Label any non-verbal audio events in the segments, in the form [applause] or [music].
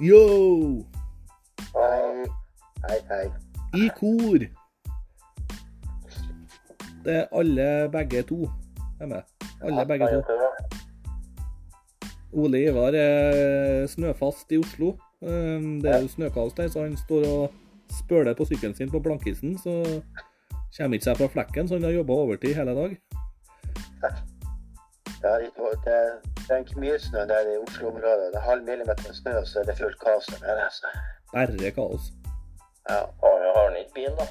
Yo! Hei. Hei, hei. I kor. Det er alle begge to er med. Alle begge to. Ole Ivar er snøfast i Oslo. Um, Det er jo snøkaos der, så han står og spøler på sykkelen sin på blankisen. Så kommer ikke seg fra flekken, så han har jobba overtid hele dag. Ja, det, det, er ikke mye snø der i Oslo-området. Det er halv millimeter snø, og så er det fullt kaos der nede. Så. Bare kaos. Ja, Har har han ikke bil, da?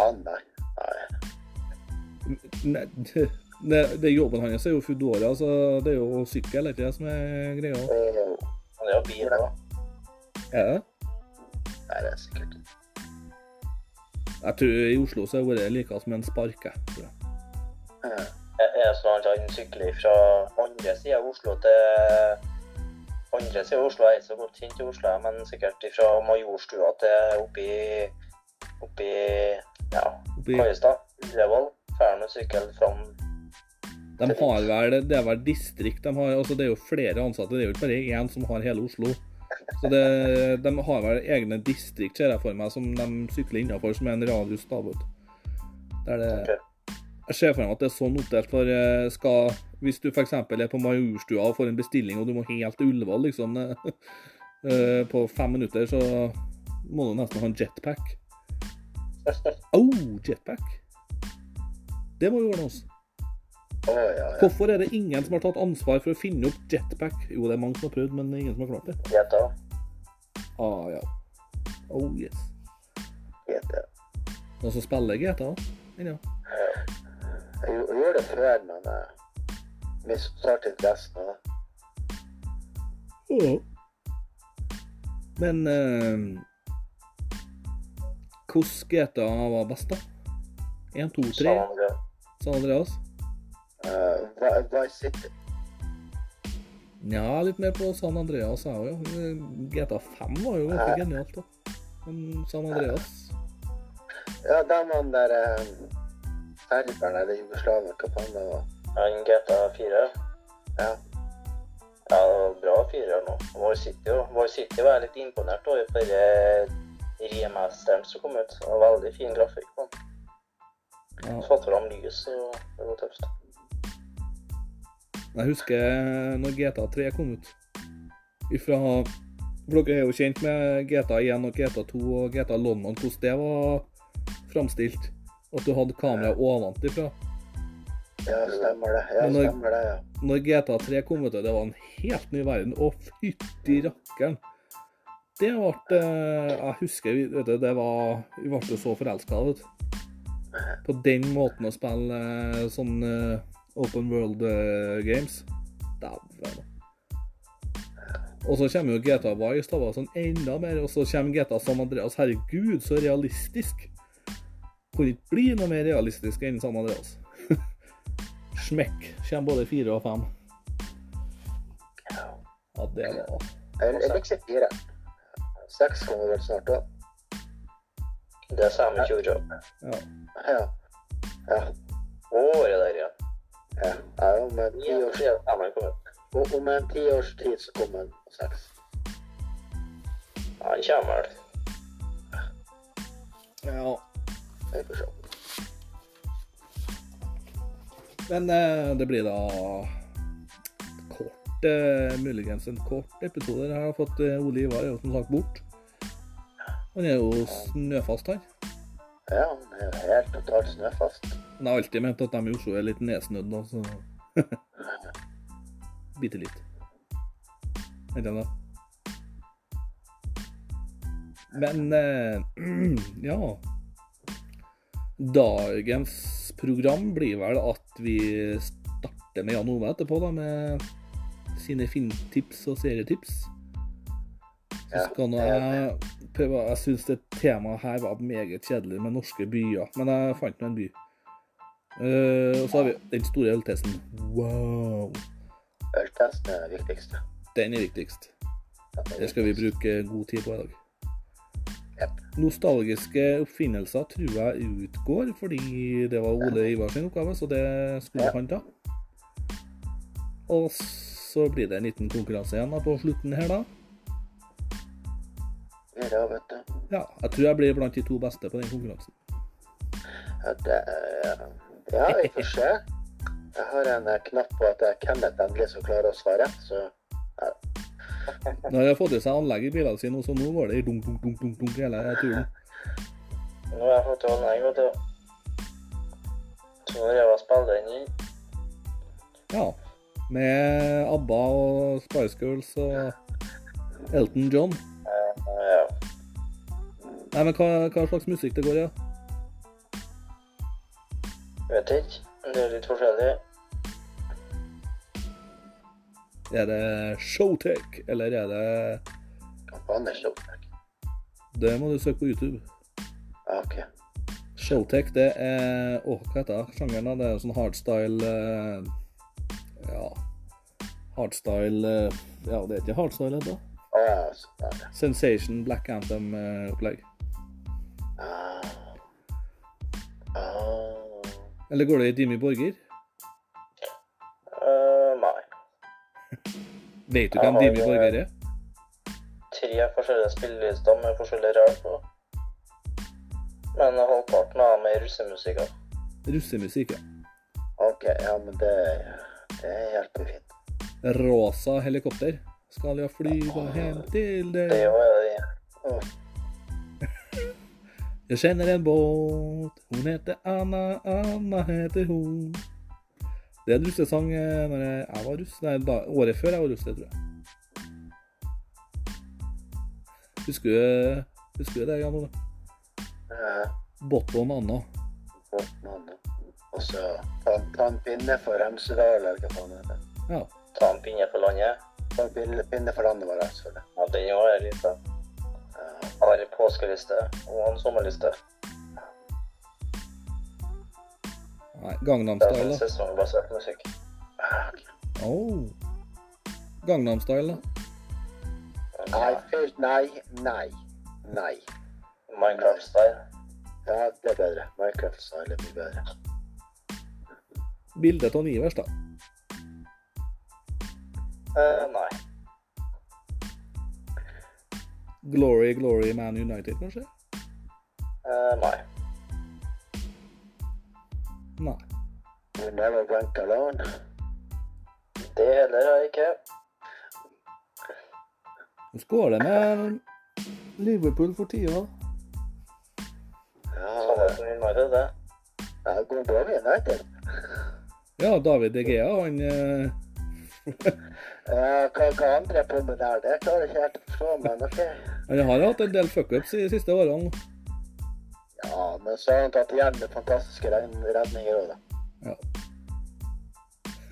han, nei. nei. Nei, det, det, jobben hans er jo Foodora, så det er jo sykkel, ikke det som er greia? Det er jo Han har bil, da. Er det? Nei, det er sikkert Jeg tror i Oslo så har det vært like som en sparke. tror jeg. ja. Er sånn at han sykler fra andre sida av Oslo til Andre sida av Oslo Jeg er ikke så godt kjent i Oslo, men sikkert fra Majorstua til oppi oppi ja, Oppi, Kajestad, Ullevål. Drar han sykkel fram de har vel, det er vel distrikt de har, altså det er jo flere ansatte, det er jo ikke bare én som har hele Oslo. Så det, de har vel egne distrikt, ser jeg for meg, som de sykler innenfor, som er en radius. Der det, Ok. Jeg ser for meg at det er sånn oppdelt for eh, skal, Hvis du f.eks. er på Majorstua og får en bestilling, og du må helt til Ullevål liksom, [laughs] eh, på fem minutter, så må du nesten ha en jetpack. [laughs] Oh, jetpack. Det må jo ordne oss. Oh, ja, ja. Hvorfor er det ingen som har tatt ansvar for å finne opp jetpack? Jo, det er mange som har prøvd, men det er ingen som har klart det. GTA. Ah, ja. Oh, yes. Jeg. Noen som spiller GTA? Ja. Jeg gjør det før, misstartet resten av det. Ja. Men eh, hvordan GTA var best, da? 1, 2, 3, San Andreas. Uh, Vice City. Nja, litt mer på San Andreas, jeg òg, ja. GTA 5 var jo ganske genialt, da. Men San Andreas Ja, da man der um, Serberen eller Jugoslavien, hva faen det var. Han GTA 4. Ja. Ja, det var bra firer nå. Vår City, Vår City var jeg litt imponert over for eh, remasteren som kom ut. Det var veldig fin grafikk på den. ja. Fått fram lys og det var tøft. Jeg husker når GTA 3 kom ut. Ifra For dere er jo kjent med GTA 1 og GTA 2 og GTA London, hvordan det var framstilt. At du hadde kameraet ovenfra. Ja, stemmer det. Ja, når- stemmer det, ja. Når GTA 3 kom ut, det var en helt ny verden. Å, fytti rakkeren. Det ble eh, Jeg husker vet du, det var Vi ble så forelska, vet du. På den måten å spille eh, sånn eh, open world games. Dæven. Og så kommer jo GTA Vice, da sånn enda mer. Og så kommer GTA San Andreas. Herregud, så realistisk. Kunne ikke blir noe mer realistisk enn San Andreas. [laughs] Smekk. Kommer både fire og fem. Ja, det var Jeg, vil ikke si fire. Seks kommer vel snart òg. Det er samme ikke ordet. Ja. Ja. Ja. Året der, ja. ja. ja om, en ti års, tid om en ti års tid så kommer en seks. Ja, han kommer vel. ja. Vi får se. Men eh, det blir da kort, eh, muligens en kort episode. Jeg har fått eh, Ole Ivar er jo som sagt bort. Han er jo snøfast, her. Ja, han er jo helt totalt snøfast. Han har alltid ment at de i Oslo er litt nedsnødd, da, så [laughs] Bitte litt. Vet du det? Men eh, [clears throat] ja. Dagens program blir vel at vi starter med Jan Ove etterpå, da, med sine filmtips og serietips. Så skal nå jeg prøve Jeg syns det temaet her var meget kjedelig med norske byer, men jeg fant nå en by. Uh, og så har vi den store øltesten. Wow! Øltesten er det viktigste. Den er viktigst. Det skal vi bruke god tid på i dag. Nostalgiske oppfinnelser tror jeg utgår, fordi det var Ole Ivar sin oppgave, så det skulle Ja. han ta. Og så blir det en liten konkurranse igjen på slutten her, da. Ja, vet du. Ja, jeg tror jeg blir blant de to beste på den konkurransen. Ja, det er, Ja, vi får se. Jeg har en knapp på at det er Kenneth endelig som klarer å svare rett, så Nå har de fått i seg anlegg i bilene sine, så nå går det i dunk, dunk, dunk, dunk, dunk hele turen. Nå har jeg fått anlegg, vet du. Så når jeg var spille den inn Ja. Med ABBA og Spice Girls og Elton John. Ja. Nei, men hva, hva slags musikk det går i? Ja? Vet ikke. Det er litt forskjellig. Er det Showtech, eller er det Banner Showtech. Det må du søke på YouTube. OK. Showtech, det er Åh, hva heter det? sjangeren? da? Det er sånn hardstyle eh, Ja. Hardstyle eh, Ja, det er ikke hardstyle, det. Ah, ja. Sensation Black Anthem-opplegg. Ah. Ah. Eller går det i Jimmy Borger? Vet du hvem Dimi Borger er? Tre forskjellige spillelister med forskjellige ræl på. Men halvparten av dem er russemusikk. Russemusikk, ja. OK, ja, men det, det hjelper fint. Rosa helikopter. Skal jeg flyga hjem til deg? Det gjør det. ja. Jeg kjenner en båt. Hun heter Anna, Anna heter hun. Det er en russesang eh, når jeg, var russ. Nei, da, året før jeg var russ, det tror jeg. Husker du, husker du det, Jan Ole? eh, Botton Anna. Botton Anna. Og så en pinne for Hemsedal, eller hva faen det. Ja. Ta en pinne for landet. Ta en pinne, pinne for landet vårt, selvfølgelig. Ja, den var jeg litt av. Ja. Har en påskeliste og en sommerliste. Nei, Gangnam Style, da. sesongbasert musikk. Oh. Gangnam Style, da. Nei, først Nei, nei, nei. Minecraft-style. Ja, det er bedre. Minecraft-style er mye bedre. Bildet av Nivers, da. Uh, nei. Glory, Glory Man United, kanskje? Uh, nei. Nei. You never went alone. Det heller har jeg ikke. Går det med Liverpool for tida? Ja, det, United, det. ja, det går bra med United. Ja, David De Gea, han eh, Ja, hva, hva andre er på med der, det klarer ikke helt å forstå, men OK. Han har hatt en del fuckups de siste årene. Ja, men så har han tatt igjen med fantastiske redninger òg, da. Ja.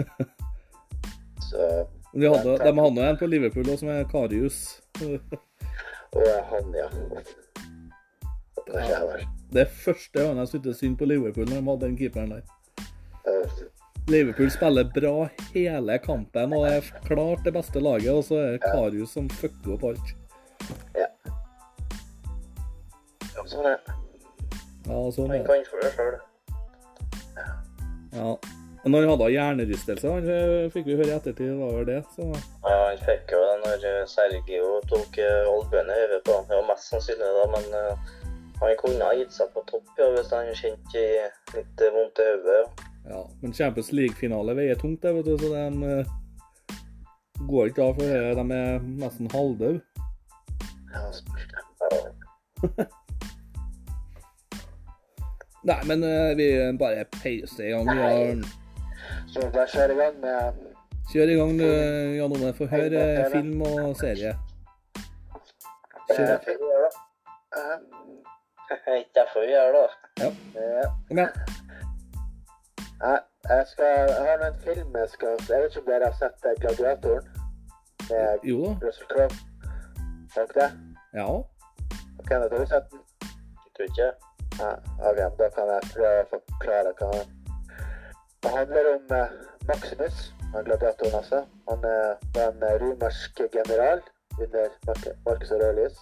[laughs] Så De hadde, de hadde en på Liverpool òg som er Karius. [laughs] Og han, ja. Det er. Det er første gang jeg syntes synd på Liverpool når de hadde den keeperen der. Liverpool spiller bra hele kampen og er klart det beste laget, og så er det Karius som fucker opp alt. Ja. Sånn er det. Ja, sånn Han er det. kan for det sjøl. Ja. Men Når han hadde hjernerystelse, han eh, fikk vi høre i ettertid, var vel det. Så Ja, han fikk jo det når eh, Sergio tok eh, albuen i hodet på ham. Det var mest sannsynlig da, men uh, han kunne ha gitt seg på topp ja, hvis han kjente litt vondt i hodet. ja. ja. Men Champions League-finale veier tungt, det, vet du, så de uh, går ikke av for det. De er nesten halvdøde. Ja, spørs det. [laughs] Nei, men eh, vi bare peiser i gang. Vi har Så bare kjør i gang med Kjør i gang, du, Jan Ove. Få høre eh, film og serie. Kjør. Vi eh, Ikke derfor vi gjør det. ja. Kom igjen. Nei, jeg, skal, jeg har en film jeg skal Jeg vet ikke om dere har sett eh, 'Gladiatoren' med Jo da. Russell Crowe. Har dere det? Ja. Ok, da har du sett den? Jeg tror ikke. Ja, ok, da kan jeg prøve å forklare hva Det handler om eh, Maximus, gladiatoren altså. Han er var en eh, romersk general under Markus Marcus Aurelius.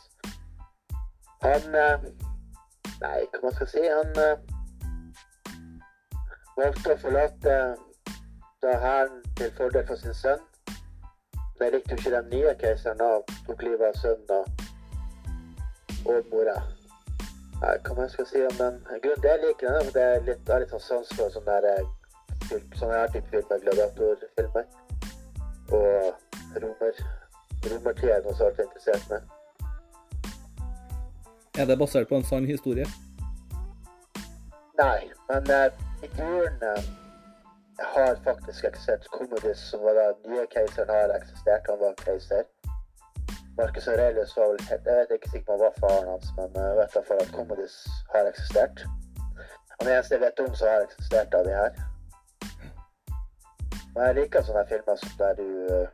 Han eh, Nei, hva man skal si Han eh, valgte å forlate da hæren til fordel for sin sønn. Det likte jo ikke den nye keiseren av. tok livet av sønnen. og og mora. Nei, hva man skal si om den? Grunnen til jeg liker den, er at det er litt, jeg har litt sånn sans for sånne der, eh, film- sånne her type filmer, gladiatorfilmer. Og romer. Romertida er noe som jeg har interessert med. Er det basert på en sann historie? Nei, men eh, figuren eh, har faktisk eksistert. Commodus, som var den nye keiseren, har eksistert. Han var keiser. Marcus Aurelius var vel Jeg vet ikke sikkert om han var faren hans, men jeg vet iallfall at Commodus har eksistert. Han eneste jeg vet om som har eksistert av de her. Og jeg liker sånne filmer som der du eh,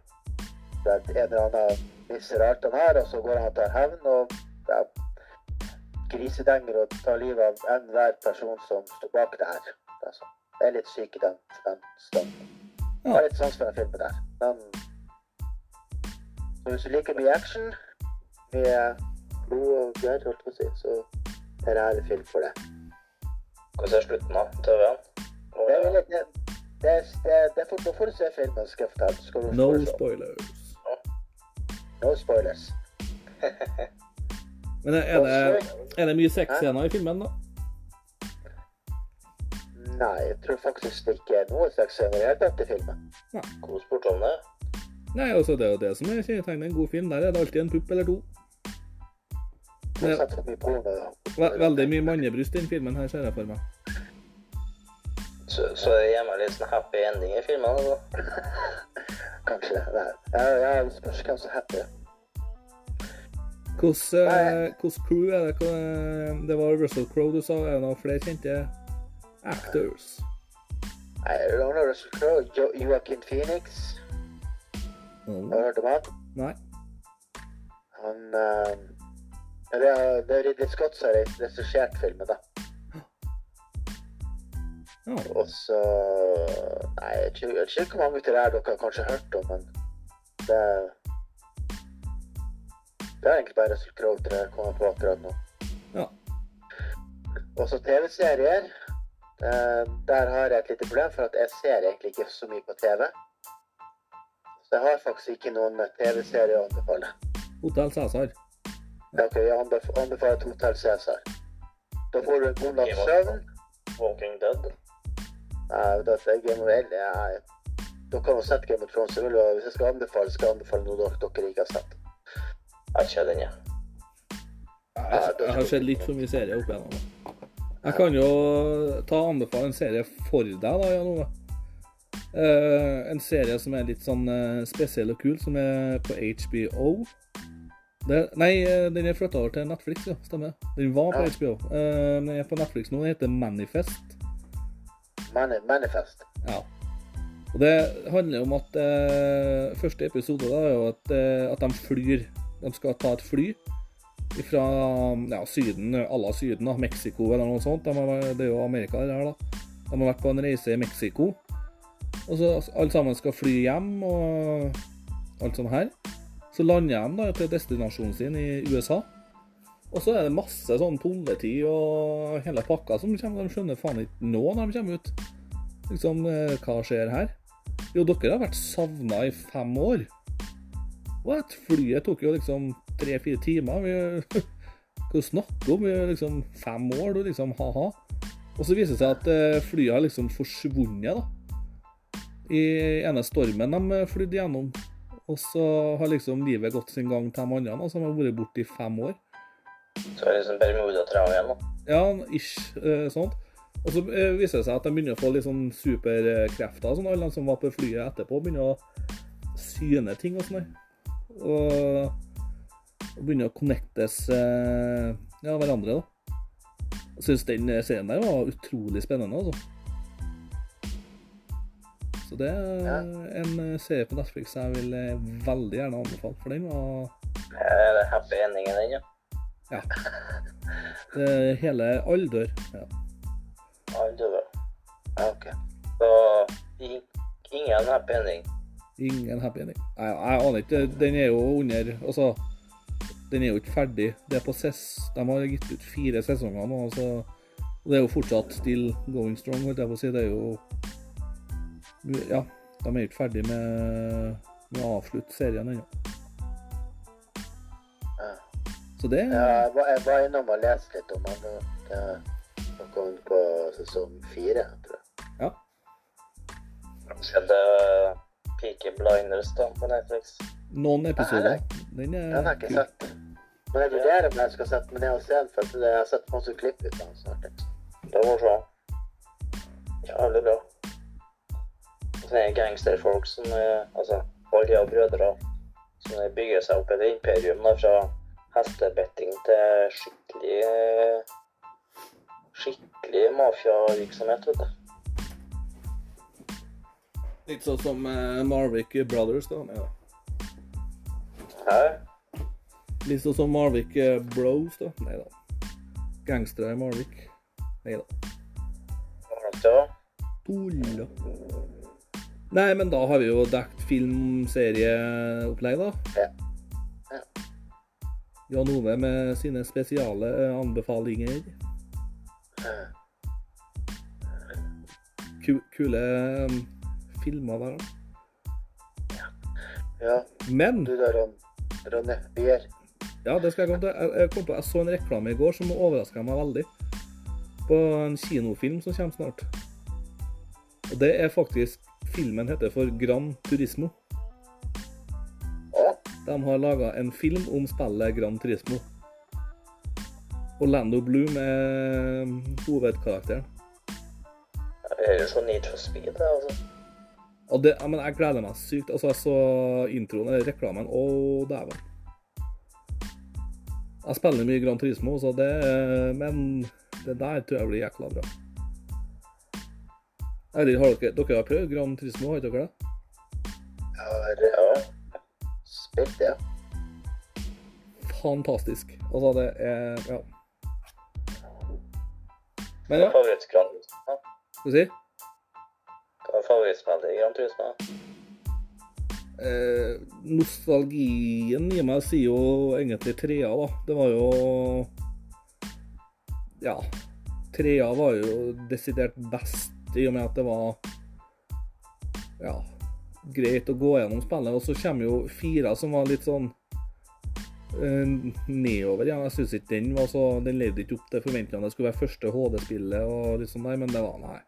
Der en eller annen mister alt han har, og så går han og tar hevn. og ja, grisedenger og tar livet av enhver person som står bak det her. Det er, sånn. jeg er litt syk i den, den stunden. Jeg har litt sans for den filmen der. Den, så hvis du liker mye action, mye blod og gørr, holdt jeg på å si, så er det her film for det. Hvordan er slutten, da? TV-en? Det er, det, det, det, det får du se filmen, skal jeg fortelle. Skal du No spoilers. no spoilers. [laughs] Men er det, er det mye sexscener i filmen, da? Nei, jeg tror faktisk det ikke er noen sexscener i det hele tatt i filmen. Kos spurte om det? Nei, altså Det er jo det som er kjennetegnet en god film. Der er det alltid en pupp eller to. Jeg er veldig mye mannebryst i den filmen her, ser jeg for meg. Så, så det gir meg litt sånn happy ending i filmen? Da. [laughs] Kanskje det. Nei. Jeg det spørs hvem som er happy. Hvordan eh, hvordan crew er det? Det var Russell Crowe du sa. Er det noen flere kjente actors? Nei, Russell Crowe, jo Joaquin Phoenix. Har du hørt om han? nei. Han eh, det, er, det er Ridley Scott som har regissert filmen, da. Oh. Og så Nei, jeg vet ikke- hvor mange av det her dere har kanskje hørt om, men det Det er egentlig bare Russell Crowe jeg kommer på akkurat nå. Ja. Og så TV-serier. Eh, der har jeg et lite problem, for at jeg ser egentlig ikke så mye på TV. Så jeg har faktisk ikke noen TV-serie å anbefale. Hotell Cæsar. Ja, Ok, jeg anbef- anbefaler et Hotell Cæsar. Da får du en god natts søvn. Walking Dead? Nei, det er Game of Thrones. Nei, dere har sett Game of Thrones. vil jeg- Hvis jeg skal anbefale, skal jeg anbefale noe dere, dere ikke har sett. Jeg har ikke den, jeg. Jeg, jeg har sett litt for mye serier opp igjennom. Jeg kan jo ta anbefale en serie for deg, da, Jan Ove. Eh, en serie som er litt sånn uh, spesiell og kul, som er på HBO. Det, nei, eh, den er flytta over til Netflix, ja. Stemmer. Den var på Ja. HBO. Den er på Netflix nå. Den heter Manifest. Mani Manifest. Ja. Og det handler om at Første episode da, er jo at, at de flyr. De skal ta et fly fra ja, Syden, à la Syden, da, Mexico eller noe sånt. De har, det er jo Amerika det her, da. De har vært på en reise i Mexico. Og så alle sammen skal fly hjem og alt sånt her. Så lander de da til destinasjonen sin i USA. Og så er det masse sånn politi og hele pakka som kommer. De skjønner faen ikke nå når de kommer ut. Liksom, eh, hva skjer her? Jo, dere har vært savna i fem år. What? Flyet tok jo liksom tre-fire timer. Vi, [laughs] hva du snakker om? Vi er liksom fem år, du liksom, ha-ha. Og så viser det seg at eh, flyet har liksom forsvunnet, da. I ene stormen de flydde gjennom. Og så har liksom livet gått sin gang til de andre, som har vært borte i fem år. Så er det liksom Bermuda-triangelen, da. Ja, ish, eh, sånt. Og så eh, viser det seg at de begynner å få litt sånn superkrefter, sånn, alle de som var på flyet etterpå, begynner å syne ting og sånn. Og, og begynner å connectes eh, ja, hverandre, da. Jeg syns den serien der var utrolig spennende, altså. Så det er Ja. en serie på Netflix jeg vil eh, veldig gjerne anbefale, for den var Er det happy ending i den, ja? det er hele Alle dør. Ja. Alle. Ja, ok. Så ingen happy ending. Ingen happy ending. Jeg, jeg aner ikke. Den er jo under Altså, den er jo ikke ferdig. Det er på ses... De har gitt ut fire sesonger nå, så det er jo fortsatt still going strong, holdt jeg på å si. Det er jo Ja, de er ikke ferdig med, med å avslutte serien ennå. Ja. Så det Ja, jeg var, jeg var innom og leste litt om han. og han kom på sesong fire, tror jeg. Ja. Sett uh, Peaky Blinders da, på Netflix. Noen episoder. Den er Den har jeg ikke sett. Men jeg vurderer om jeg skal sette meg ned og se den, for jeg har sett masse klipp ut av den snart. Det var så jævlig bra. Sånne gangsterfolk som er Altså, alle de brødre som bygger seg opp et imperium da, fra hestebetting til skikkelig Skikkelig mafiavirksomhet, vet du. Litt sånn som eh, Marvik Brothers, da. Ja. Hæ? Litt sånn som Marvik eh, Bros, da. Nei da. Gangstere i Marvik. Nei da? Tulla. Nei, men da har vi jo dekket filmserieopplegg, da. Ja. Ja. Jan Ove med sine spesiale eh, anbefalinger. Ku kule um, filmer der, da. Ja, Men du da, Ronne Bier. Ja, det skal jeg komme til. Jeg, jeg, kom på, jeg så en reklame i går som overraska meg veldig. På en kinofilm som kommer snart. Og det er faktisk Filmen heter for Gran Turismo. De har laga en film om spillet Gran Turismo. Orlando Bloom er hovedkarakteren. Det høres så Need for Speed det, altså. Og det, ja, men jeg gleder meg sykt. Altså, jeg så introen, eller reklamen. Å, dæven. Jeg spiller mye Gran Turismo, så det Men det der tror jeg blir jækla bra. Eller, har dere, dere har prøvd Gran Turismo, har dere det? jeg har eh, Ja. spilt det. Fantastisk. Altså, det er Ja. Men Hva ja, er favorittgran Turismo? Hva sier du? Hva er favorittspillet i Gran Turismo? eh, Nostalgien i meg sier jo egentlig trea, da. Det var jo Ja. Trea var jo desidert best, i og med at det var Ja, greit å gå gjennom spillet. Og så kommer jo fire som var litt sånn eh, nedover. Ja, jeg syns ikke den var så Den levde ikke opp til forventningene. Det skulle være første HD-spillet og litt sånn der, men det var nei.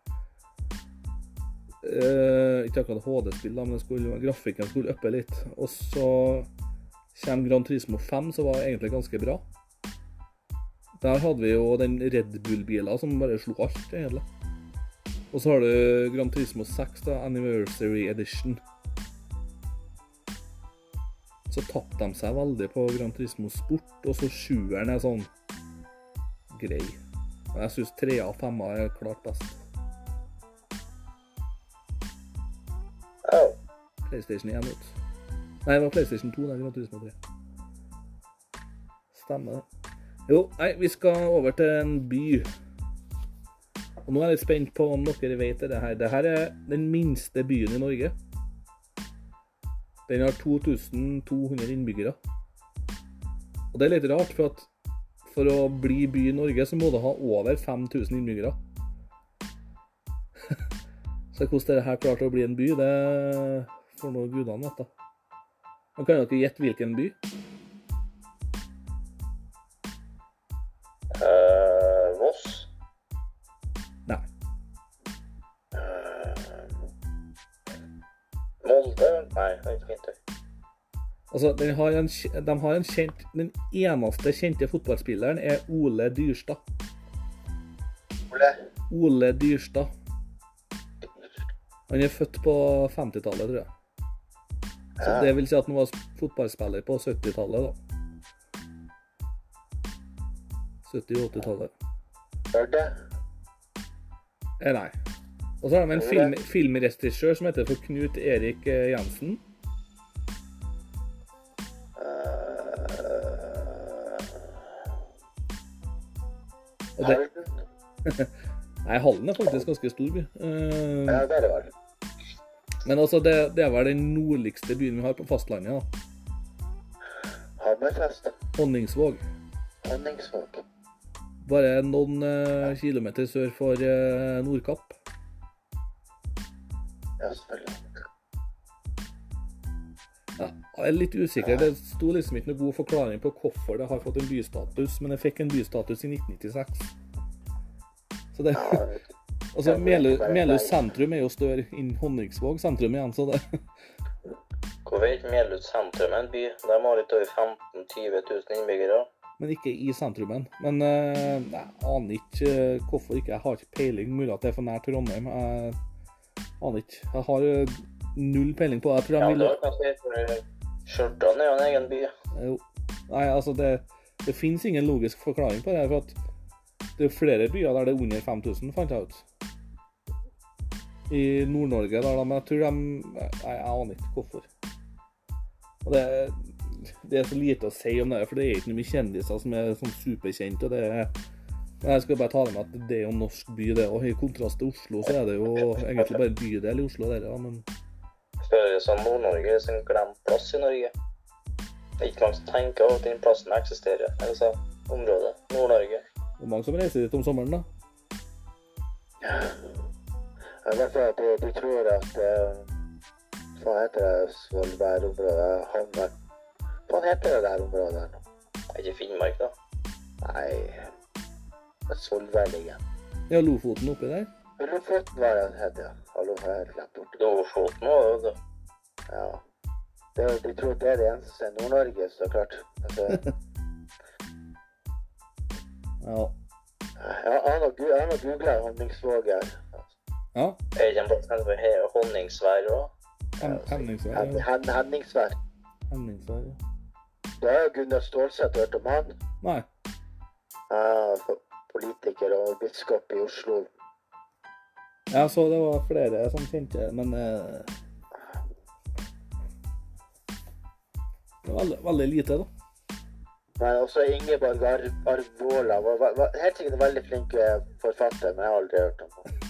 Eh, ikke akkurat HD-spill, men skulle, grafikken skulle uppe litt. Og så kommer Gran Turismo 5, som var egentlig ganske bra. Der hadde vi jo den Red Bull-bilen som bare slo alt, egentlig. Og så har du Gran Turismo 6, da, Anniversary Edition. Så tapte de seg veldig på Gran Turismo Sport, og så sjueren er sånn grei. Og jeg syns trea og femma er klart best. PlayStation 1 ut. Nei, det var PlayStation 2 der, Gran Turismo 3. Stemmer det. Jo, nei, vi skal over til en by. Og nå er jeg litt spent på om dere vet det her. Dette er den minste byen i Norge. Den har 2200 innbyggere. Og det er litt rart, for at for å bli by i Norge, så må du ha over 5000 innbyggere. [laughs] Så hvordan dette her klarte å bli en by, det får nå gudene vite. Kan dere gjette hvilken by? Altså, har en, de har en kjent Den eneste kjente fotballspilleren er Ole Dyrstad. Ole, Ole Dyrstad. Han er født på 50-tallet, tror jeg. Så Ja. det vil si at han var fotballspiller på 70-tallet, da. 70- og 80-tallet. Hørte jeg. nei. Og så har de en film, filmregissør som heter for Knut Erik eh, Jensen. Det, [laughs] nei, Hallen er faktisk ganske stor by. Uh, Ja, det er det vel. Men altså, det, det er vel den nordligste byen vi har på fastlandet. da. Hammerfest. Honningsvåg. Honningsvåg. Bare noen uh, kilometer sør for uh, Nordkapp. Ja, selvfølgelig. Ja, jeg er litt usikker. Det sto liksom ikke noe god forklaring på hvorfor det har fått en bystatus, men det fikk en bystatus i 1996. Så det Altså, Melhus sentrum er jo større enn Honningsvåg sentrum igjen, så det Hvorfor er ikke Melhus sentrum en by? De har litt over 15 000-20 000 innbyggere. Men ikke i sentrumen. Men eh, jeg aner ikke eh, hvorfor ikke. Jeg har ikke peiling. Mulig at det er for nær Trondheim. Jeg aner ikke. Jeg har eh, null peiling på det. Jeg tror Ja, de det vil var kanskje for Stjørdal er jo en egen by. Jo. Nei, altså det, det finnes ingen logisk forklaring på det. for at Det er flere byer der det er under 5000, fant jeg ut. I Nord-Norge, der, men jeg tror de Nei, jeg aner ikke hvorfor. Og det, det er så lite å si om det, for det er ikke mye kjendiser som er sånn superkjent. og det er Jeg skal bare ta det med at det er jo en norsk by, det. Og i kontrast til Oslo, så er det jo egentlig bare en bydel i Oslo, der, ja, men Føles som Nord-Norge er en glemt plass i Norge. Det er ikke mange som tenker over at den plassen eksisterer. Altså området. Nord-Norge. er mange som reiser dit om sommeren, da. Jeg vet at de, de tror at eh, Hva heter det Svolvær-området? Hamar Hva heter det der området her nå? Er ikke Finnmark, da? Nei Svolvær ligger. Ja, Lofoten oppi der. Lofoten var det den het, ja. Hallo, her, har helt glemt bort. Lofoten òg, vet du. Ja. Det, de tror det er det eneste i Nord-Norge, så klart. Altså, [laughs] Ja. ja, han har har googla Honningsvåg her. ja. Er ikke en plass som heter Honningsvær òg? Henningsvær. Henningsvær. Henningsvær, ja. Da har Gunnar Stålseth hørt om han? Nei. Uh, politiker og biskop i Oslo. Jeg så det var flere som kjente men eh, Det var veldig, veldig lite, da. Nei, også Ingeborg Ar Arvola var, var, var helt sikkert en veldig flink forfatter, men jeg har aldri hørt om henne.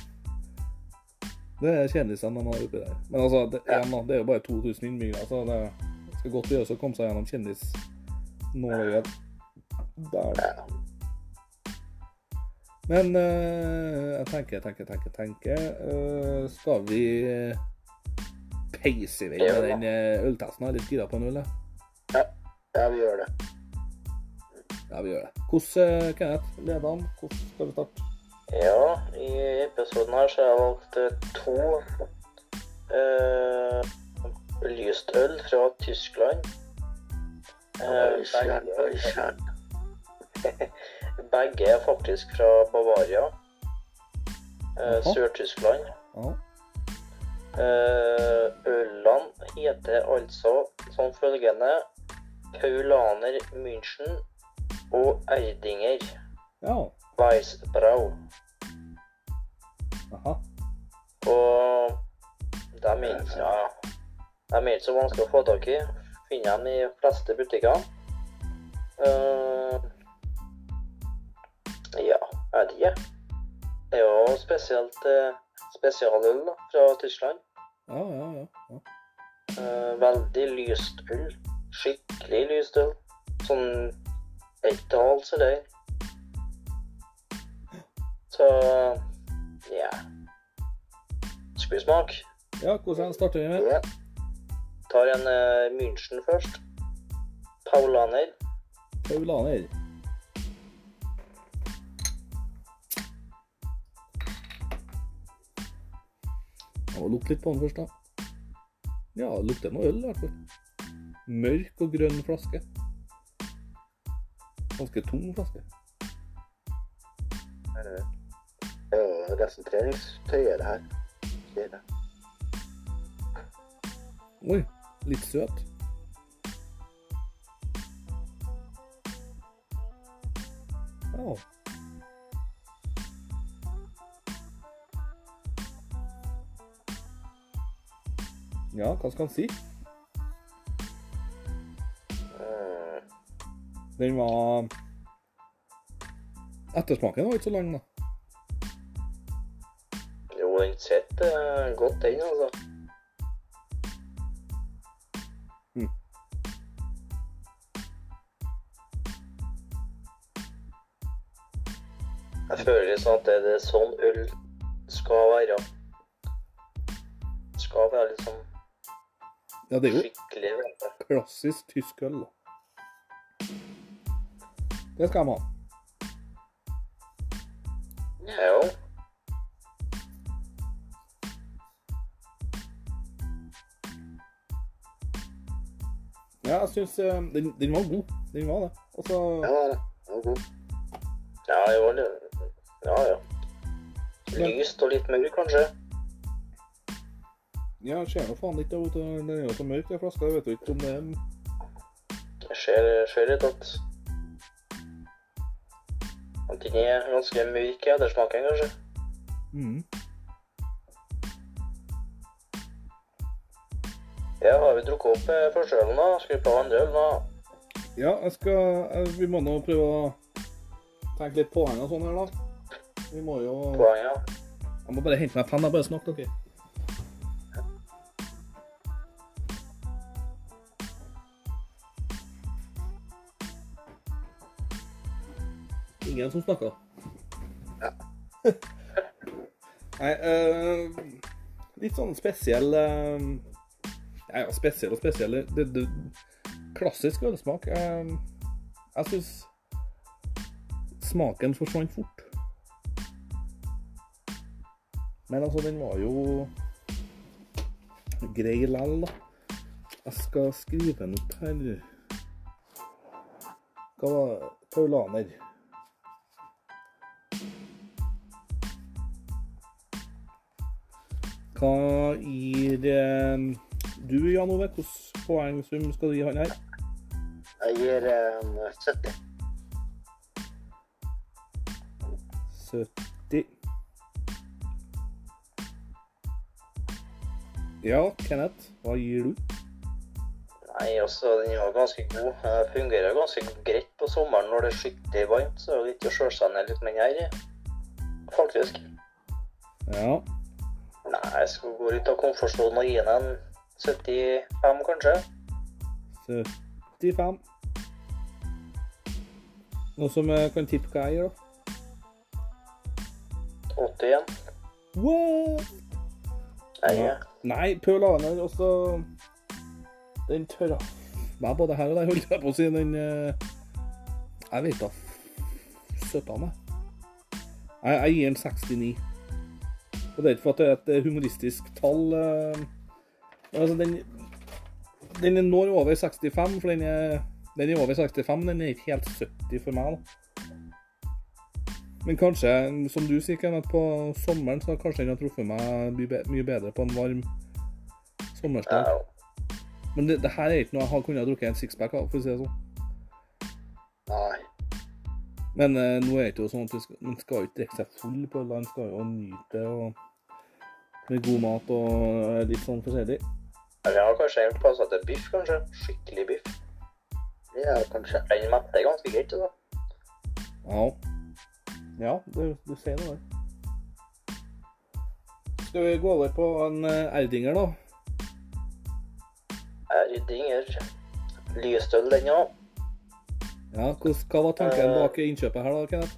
Det er kjendisene de har oppi der. Men altså, det, igjen, det er jo bare 2000 innbyggere, så det skal godt gjøres å komme seg gjennom kjendis-nåløyet der. Ja. Men uh, jeg tenker, tenker, tenker, tenker Uh, Skal vi peise i vei med den eh, øltesten? Jeg er litt gira på en øl, jeg. ja, vi gjør det. Ja, vi gjør det. Hvordan, eh, Kenneth, leder han? Hvordan skal vi starte? Ja, i episoden her så har jeg valgt eh, to uh, lyst øl fra Tyskland. Uh, Oi, sann, oi, sann. [laughs] [laughs] begge er faktisk fra Bavaria. Eh, Sør-Tyskland. Ja. Eh, ølene heter altså som følgende Paulaner München og Erdinger ja. Weissbrau. Aha. Og de er ikke, ja, de er ikke så vanskelig å få tak i. Finner dem i de fleste butikker. Eh, ja, jeg vet ikke. Det er jo spesielt spesialull spesialøl da, fra Tyskland. Ja, ja, ja. ja. Eh, veldig lyst øl. Skikkelig lyst øl. Sånn ett og halvt så det. Så ja. Skal vi smake? Ja, hvordan starter vi med? Ja, Tar en uh, München først. Paulaner. Paulaner. Jeg må lukte litt på den først, da. Ja, det lukter noe øl, i hvert fall. Mørk og grønn flaske. Ganske tung flaske. det er jo nesten treningstøyet, det her. Det det. Oi, litt søt. Ja. Ja, hva skal han si? Mm, Den var Ettersmaken var ikke så lang, da. jo, den sitter uh, godt, den, altså. Mm. Jeg føler liksom at det er sånn øl skal være. Skal være liksom Ja, det er jo klassisk tysk øl, da. Det skal de ha. Jo. Ja, jeg syns den, den var god. Den var det. Og så Ja, det var god. Ja, jo, litt ja, ja. Lyst og litt mørk, kanskje. Ja, jeg ser nå faen ikke ut. Den er jo så mørk, den flaska. Jeg vet jo ikke om det er Jeg ser, ser litt at at den er ganske mørk i ettersmaken, kanskje. mm. Ja, har vi drukket opp eh, første ølen, da? Skal vi prøve andre øl, da? Ja, jeg skal Vi må nå prøve å tenke litt poeng og sånn her, da. Vi må jo Poeng, ja. Jeg må bare hente meg penn. Jeg bare snakke, dere. Ingen som snakka. Ja. [laughs] Nei, uh, litt sånn spesiell uh, Ja, ja, spesiell og spesiell. Det, det, klassisk ølsmak. Uh, jeg syns smaken forsvant fort. Men altså, den var jo grei lell, da. Jeg skal skrive den opp her. Hva var? Paulaner. Hva gir eh, du, Jan Ove? Hvilken poengsum skal du gi han her? Jeg gir um, 70. 70. Ja, Kenneth, hva gir du? Nei, altså, den var ganske god. Den fungerer ganske greit på sommeren når det er skikkelig varmt. Så det er litt å sjøle seg ned litt med den her, faktisk. Ja. Nei, jeg skal gå litt av komfortsonen og gi den en 75, kanskje. 75. Noen som kan tippe hva jeg gjør, da? 80 igjen. What? Nei, Ja. Nei, Paulaner også Den tørra meg både her og der, holdt jeg på å si. Den eh, Jeg vet da Søta meg. Jeg, jeg gir den 69. Og det er ikke for at det er et eh, humoristisk tall. eh, men altså, den Den når over 65, for den er, den er over 65. Den er ikke helt 70 for meg. da. Men kanskje, som du sier, Kenneth, på sommeren så kanskje den har truffet meg mye bedre på en varm sommersdag. Men det, det her er ikke noe jeg har kunnet drukket en sixpack av, for å si det sånn. Men eh, nå er det jo sånn at man skal ikke drikke seg full på øl, man skal jo nyte det med god mat og eh, litt sånn forskjellig. Jeg har kanskje en plass er biff, kanskje. Skikkelig biff. Ja, kanskje. Den metter ganske greit, da. Ja. Ja, du, du ser noe der. Skal vi gå over på en eh, Erdinger, da? Erdinger. Lysstøl, den òg. Ja, hva, var tanken bak innkjøpet her, da, Kenneth?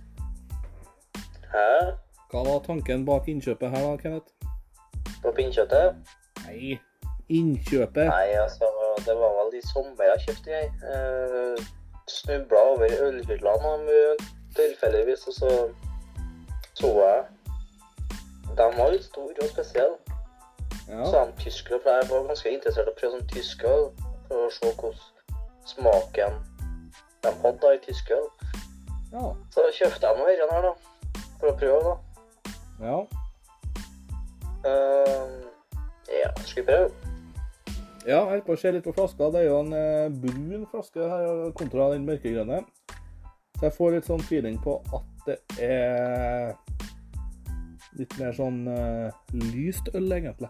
Hæ? Hva var tanken bak innkjøpet her, da, Kenneth? På pinnkjøttet? Nei, innkjøpet. Nei, altså, det var vel i sommer jeg kjøpte jeg. Eh, Snubla over ølhyllene tilfeldigvis, og så så jeg De var litt store og spesielle. Ja. Så han tyskere, for jeg var ganske interessert i å prøve sånn tysk øl. For å se hvordan smaken de hadde da i tysk øl. Ja. Så kjøpte jeg noe her, da. For å prøve, da. ja. Uh, ja, skal vi prøve? Ja, jeg holder på å se litt på flaska. Det er jo en eh, brun flaske her kontra den mørkegrønne. Så jeg får litt sånn feeling på at det er litt mer sånn eh, lyst øl, egentlig.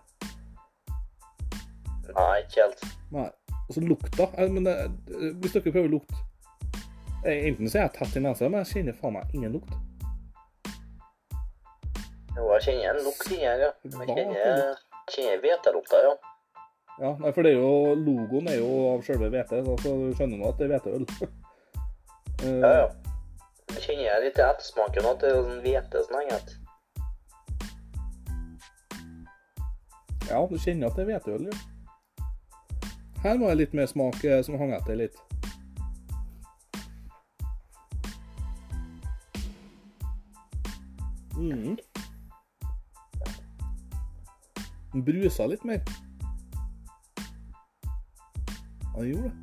Nei, ikke helt. Nei. Og så lukta eh, Men det, eh, hvis dere prøver eh, Enten så er jeg tett i nesa, men jeg kjenner faen meg ingen lukt. Jo, jeg kjenner en lukt inni her, ja. Jeg kjenner, kjenner hvetelukta, ja. Ja, nei, for det er jo, logoen er jo av selve hvete, så så du skjønner nå at det er hveteøl. uh, [laughs] Ja, ja. Jeg kjenner litt til ettersmaken at det er sånn hvete som henger igjen. Ja, du kjenner at det er hveteøl, jo. Her var det litt mer smak eh, som hang etter litt. Mm. Den brusa litt mer. Han gjorde det.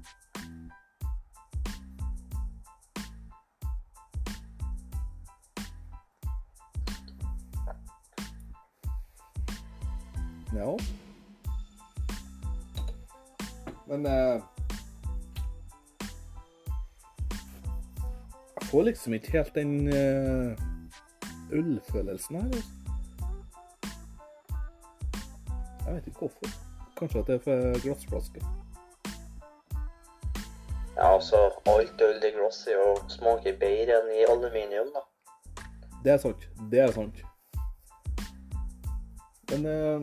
Ja. Men eh, Jeg får liksom ikke helt den eh, ølfølelsen her. Jeg vet ikke hvorfor. Kanskje at det er for glassflaske. Ja, altså, alt øl i glass er jo smaker bedre enn i aluminium, da. Det er sant. Det er sant. Men eh,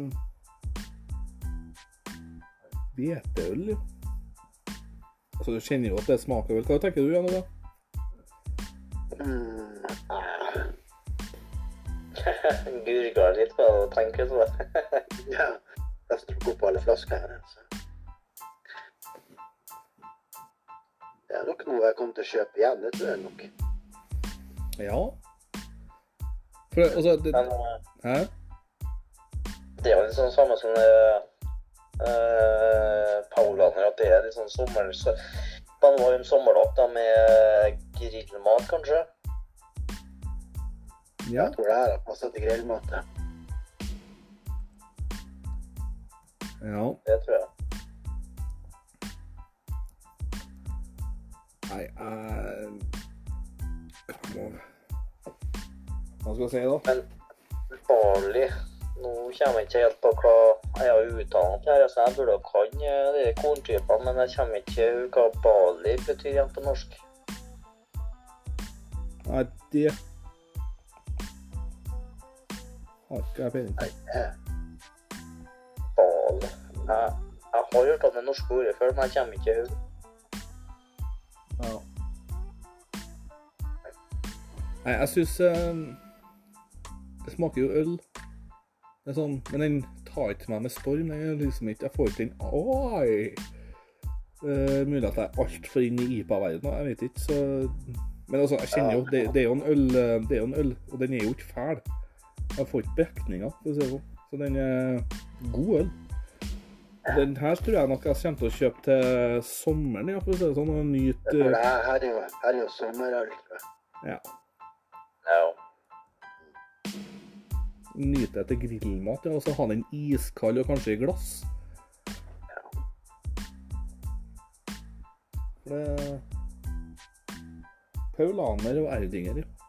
Hveteøl, jo. Altså, du kjenner jo at det smaker vel. Hva tenker du, Janne? da? Mm, [laughs] Gurgler litt på tenker sånn. [laughs] ja, jeg tok opp alle flasker her. Så. Det er nok noe jeg kommer til å kjøpe igjen, det tror jeg nok. Ja. For det- altså det, Men eh, Hæ? det er jo litt sånn samme som uh, Paulaner, at det er litt sånn sommer... Så, man var jo en sommerdag da med grillmat, kanskje. Ja. Jeg tror det her har passet til grillmat. ja. Det tror jeg. Nei, jeg må Hva skal jeg si, da? Men Bali Nå kommer jeg ikke helt på hva jeg har utdannet her. Altså, jeg burde kan eh, de korntypene, men jeg kommer ikke hva Bali betyr igjen på norsk. Nei, det Nei, eh, jeg, jeg har hørt om det norske ordet før, men jeg kommer ikke i. Ja. Nei, jeg syns Det smaker jo øl. Det er sånn, men den tar ikke meg med storm. Den er liksom ikke, Jeg får ikke den Oi! Uh, mulig at jeg er altfor inne i IPA-verdenen, jeg vet ikke. Så, men altså, jeg kjenner jo det, det er jo en øl, eh, det er jo en øl, og den er jo ikke fæl. Jeg får ikke brekninger, for å si det sånn. Så den er god øl. Den her tror jeg nok jeg kommer til å kjøpe til sommeren, ja, for å si det sånn, og nyte for her, er jo, her er jo sommerøl. ja, Ja. nyte etter grillmat, ja, og så ha den iskald og kanskje i glass. For det Paulaner og Erdinger, ja.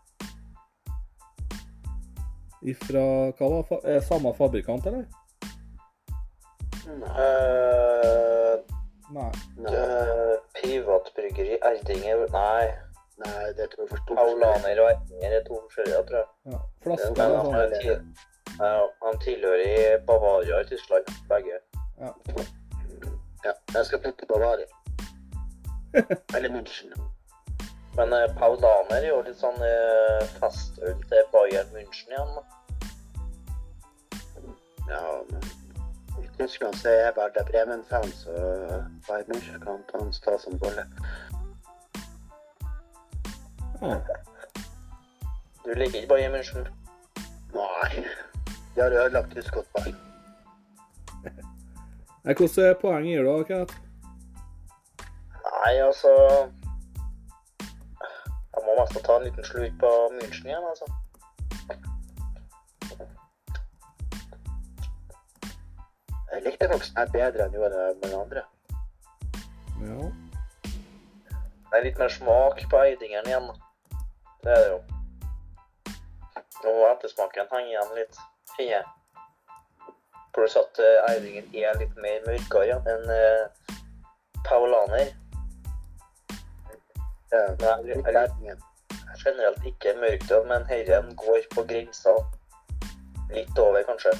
Ifra hva var fa eh, samme fabrikant, eller? Nei, Uh, Nei. nei, privatbryggeri Erdinger Nei. nei, det tror jeg for stort. Paulaner og Erdinger er to forskjellige, tror jeg. Ja. flasker, Men han, er til, han tilhører i Bavaria i Tyskland, begge. ja. Ja, jeg skal flytte Bavaria. [laughs] Eller München. Men eh, Paulaner er jo litt sånn eh, fastøl til Bayern München igjen. da. Ja, men i Tyskland så er jeg Werder Bremen-fan, så Bayern München kan ta en stas som bolle. Du liker ikke Bayern München? Nei, de har ødelagt tysk fotball. Hvilke poeng gir du, Kenneth? Nei, altså Jeg må ta en liten slurk på München igjen, altså. Jeg likte nok her bedre enn gjorde med den andre. Ja. Det er litt mer smak på Eidingeren igjen. Det er det jo. Nå må ettersmaken henge igjen litt, jeg. Pluss at eh, Eidingen er litt mer mørkere enn eh, Paulaner. Ja, det er litt er generelt ikke mørkøl, men herren går på grensa. Litt over, kanskje.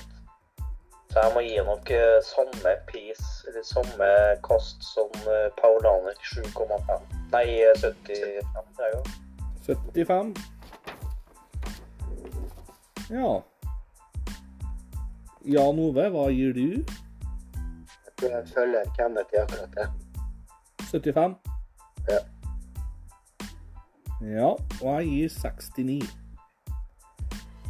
Så jeg må gi nok eh, samme pris, eller samme kast som eh, Paulaner 7,5. Nei, eh, 75, det er jo. 75. Ja. Jan Ove, hva gir du? Jeg følger Kenneth i akkurat det. 75. Ja. Ja, og jeg gir 69.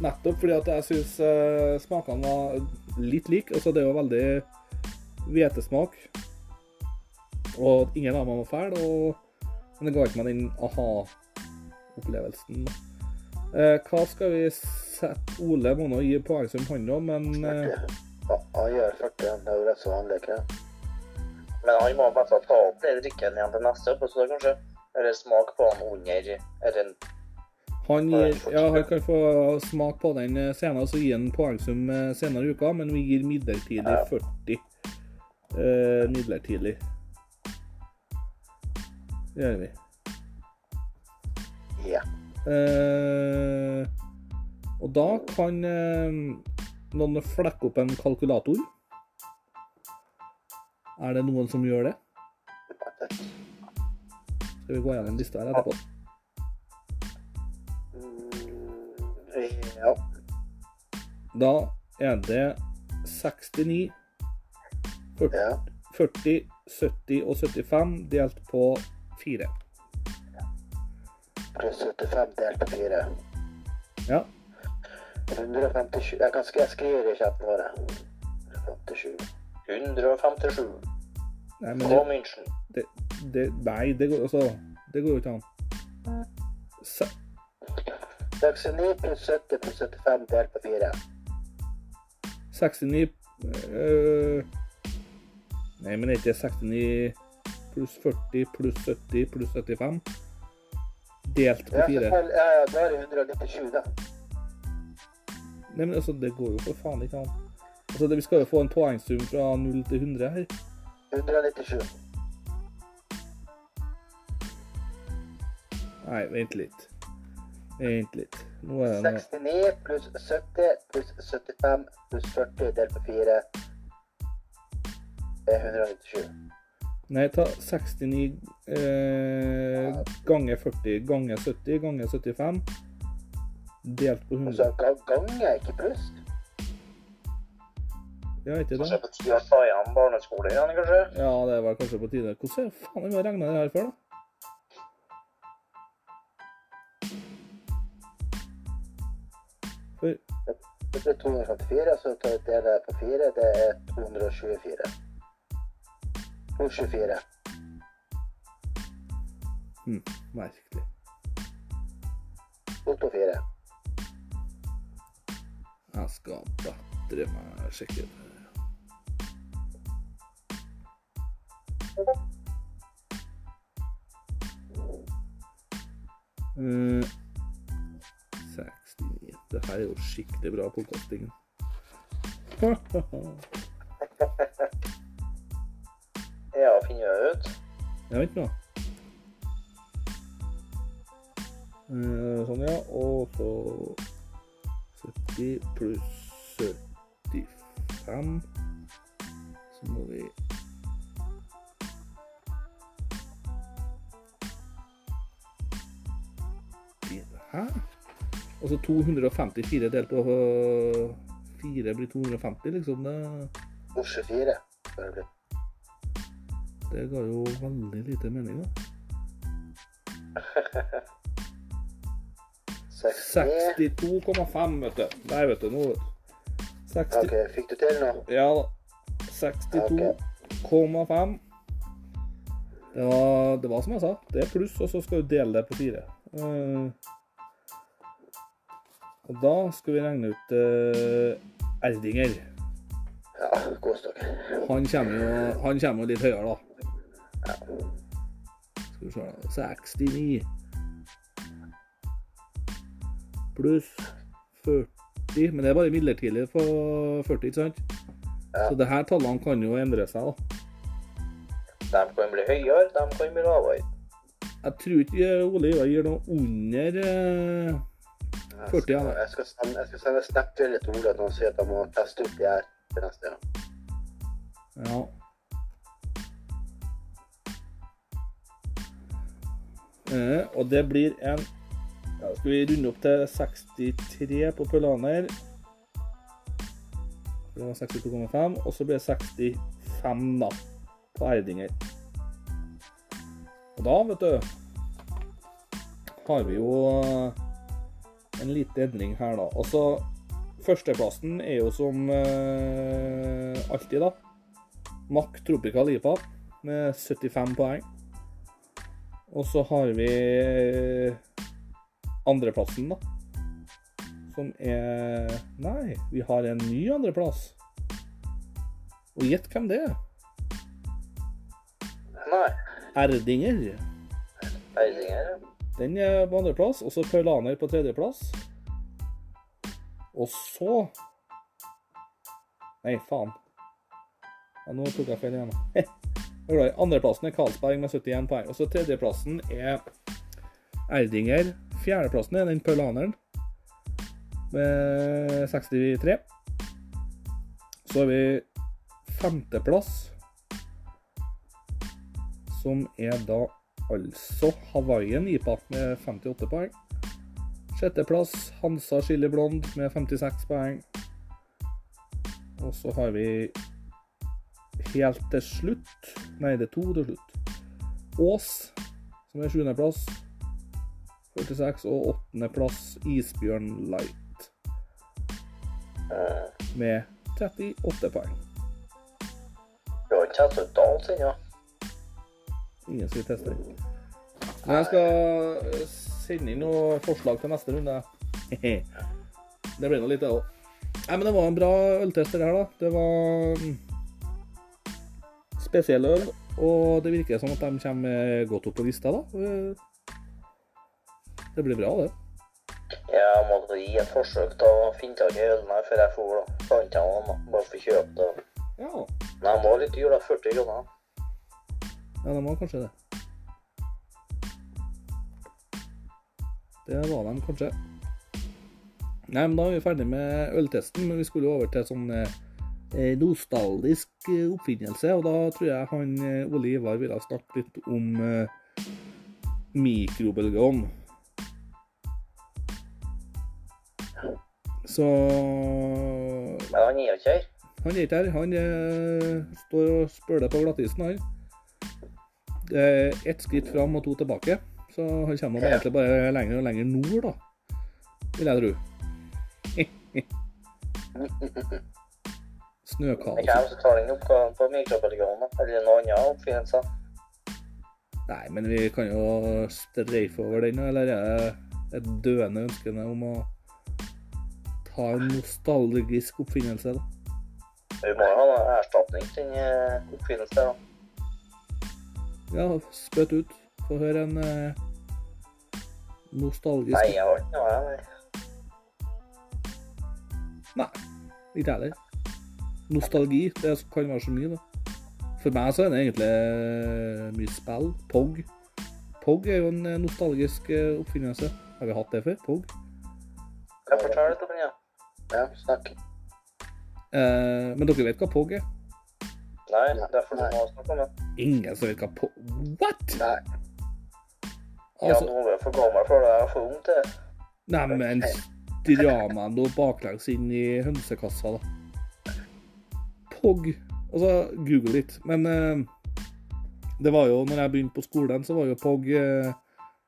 Nettopp fordi at jeg syns uh, smakene var litt like. Altså, det er jo veldig hvetesmak. Og ingen av dem var fæle, og men det ga ikke meg den aha-opplevelsen. Eh, hva skal vi sette Ole må nå gi poeng som han òg, men eh, Ja, han gjør 40, det er jo rett så vanlig, ikke? Men han må bare ta opp den drikken igjen til neste episode, kanskje. Eller smak på den under den han, gir, ja, han kan få smak på den eh, senere, så gir han poengsum eh, senere i uka, men vi gir midlertidig Ja. 40. Eh, midlertidig. Det gjør vi. Ja. Eh, og da kan eh, noen flekke opp en kalkulator. Er det noen som gjør det? Skal vi gå gjennom lista her etterpå? Mm, ja. Da er det 69, 40, ja. 40 70 og 75 delt på 4. Pluss 75 delt på 4. Ja. 157 Jeg kan jeg skriver i chatten vår. 157. 157 Nei, men på München. Det, nei, det går, altså, det går jo ikke an. Se, 69 pluss 70 pluss 75 delt på 4. 69 øh, Nei, men er ikke 69 pluss 40 pluss 70 pluss 75 delt på Ja, 4? Ja, ja, da er det 197, da. Nei, men altså, det går jo for faen ikke an. Altså, det, vi skal jo få en poengsum fra 0 til 100 her. 197. Nei, vent litt. Vent litt. Nå er det noe 69 pluss 70 pluss 75 pluss 40 delt på 4 er 197. Nei, ta 69 eh, ganger 40 ganger 70 ganger 75 delt på 100. Altså ga- gange, ikke pluss. Ja, ikke Kanskje det? på tide å ta igjen barneskole igjen, kanskje? Ja, det var kanskje på tide. Hvordan faen har vi regna det her før, da? Det er 254, så tar jeg deler på 4. Det er 224. 224. Mm, merkelig. 224. Jeg skal bedre meg sjekke det. Eh, 69 Det her er jo skikkelig bra podkasting. [laughs] Ja, finner jeg ut. Ja, vent nå. Sånn, ja. Og så 70 pluss 75. Så må vi Hæ? Og så 254 delt på 4 blir 250, liksom. Det, 224. bør det bli. det ga jo veldig lite mening, da. [laughs] 69. 62,5, vet du. Nei, vet du, nå vet du. 60, OK, fikk du til nå? Ja da. 62,5. Det var, det var som jeg sa, det er pluss, og så skal du dele det på fire. Eh, og da skal vi regne ut uh, Erdinger. Ja, kos dere. Han kommer jo, han kommer jo litt høyere, da. Skal vi se 69 pluss 40 Men det er bare midlertidig på 40, ikke sant? Ja. Så det her tallene kan jo endre seg, da. De kan bli høyere, de kan bli lavere. Jeg tror ikke Ole Ivar gir noe under eh, 40, ja. Jeg skal sende, jeg skal sende snap-bilde til Ole når han sier at han må teste ut de her til neste gang. Ja. Eh, og det blir en ja, Skal vi runde opp til 63 på Pølaner. Det var 62,5. Og så blir det 65 da, på Erdinger. Og da, vet du, har vi jo eh, en liten endring her, da. Altså, førsteplassen er jo som eh, alltid, da. Mack Tropical IPA med 75 poeng. Og så har vi andreplassen, da. Som er Nei, vi har en ny andreplass. Og gjett hvem det er? Nei. Erdinger. Erdinger, ja. Den er på andreplass. Og så Paulaner på tredjeplass. Og så Nei, faen. Ja, nå tok jeg feil igjen. [laughs] Andreplassen er Karlsberg med 71 poeng. Og så tredjeplassen er Erdinger. Fjerdeplassen er den paulaneren med 63. Så har vi femteplass, som er da altså Hawaiian IPA med 58 poeng. Sjetteplass Hansa Chili Blond med 56 poeng. Og så har vi helt til slutt Nei, det er to til slutt. Ås, som er sjuendeplass. 46. Og åttendeplass Isbjørn Light Mm. med 38 poeng. Du har ikke hatt ut alt ennå? Ingen skal teste den. Men jeg skal sende inn noen forslag til neste runde. [laughs] det blir nå litt, det òg. Nei, men det var en bra øltester det her, da. Det var mm, spesiell øl, og det virker som at de kommer godt opp på lista, da. Det blir bra, det. Jeg måtte gi et forsøk til å finne tak i ølen her før jeg får da. Fant jeg den. Bare for å kjøpe det. Ja, Men den var litt dyr, da. 40 kroner. Ja de var kanskje det. Det var de kanskje. Nei, men da er vi ferdig med øltesten, men vi skulle jo over til sånn eh, nostalgisk eh, oppfinnelse, og da tror jeg han eh, Ole Ivar ville snakke litt om eh, mikrobølgeovn. Så Men han gir ikke her. han er ikke her. Han eh, står og spøler på glattisen, han. Er ett skritt fram og to tilbake. Så han kommer egentlig bare lenger og lenger nord, da. Vil jeg tro. [laughs] Snøkaos. som tar den oppgaven på mikrobølgeovnen. Eller noen annen oppfinnelser. Nei, men vi kan jo streife over den, eller er det et døende ønske om å ta en nostalgisk oppfinnelse, da? Vi må jo ha en erstatning til den oppfinnelse oppfinnelsen. da. Ja, spytt ut. Få høre en eh, nostalgisk Nei, jeg har ikke noe, jeg. nei. Ikke jeg heller. Nostalgi, det kan være så mye, da. For meg så er det egentlig eh, mye spill. POG. POG er jo en eh, nostalgisk eh, oppfinnelse. Har vi hatt det før? POG? Kan jeg fortelle litt om den? Ja? Ja, snakk. Eh, men dere vet hva POG er? Nei, det derfor nei. må vi snakke om det. Ingen som virker på... What?! Nei. Ja, Altså, nå er jeg for gammel for det. Jeg er for ung til det. neimen dra meg nå baklengs inn i hønsekassa, da. POG. Altså, google litt. Men uh, det var jo, når jeg begynte på skolen, så var jo POG uh,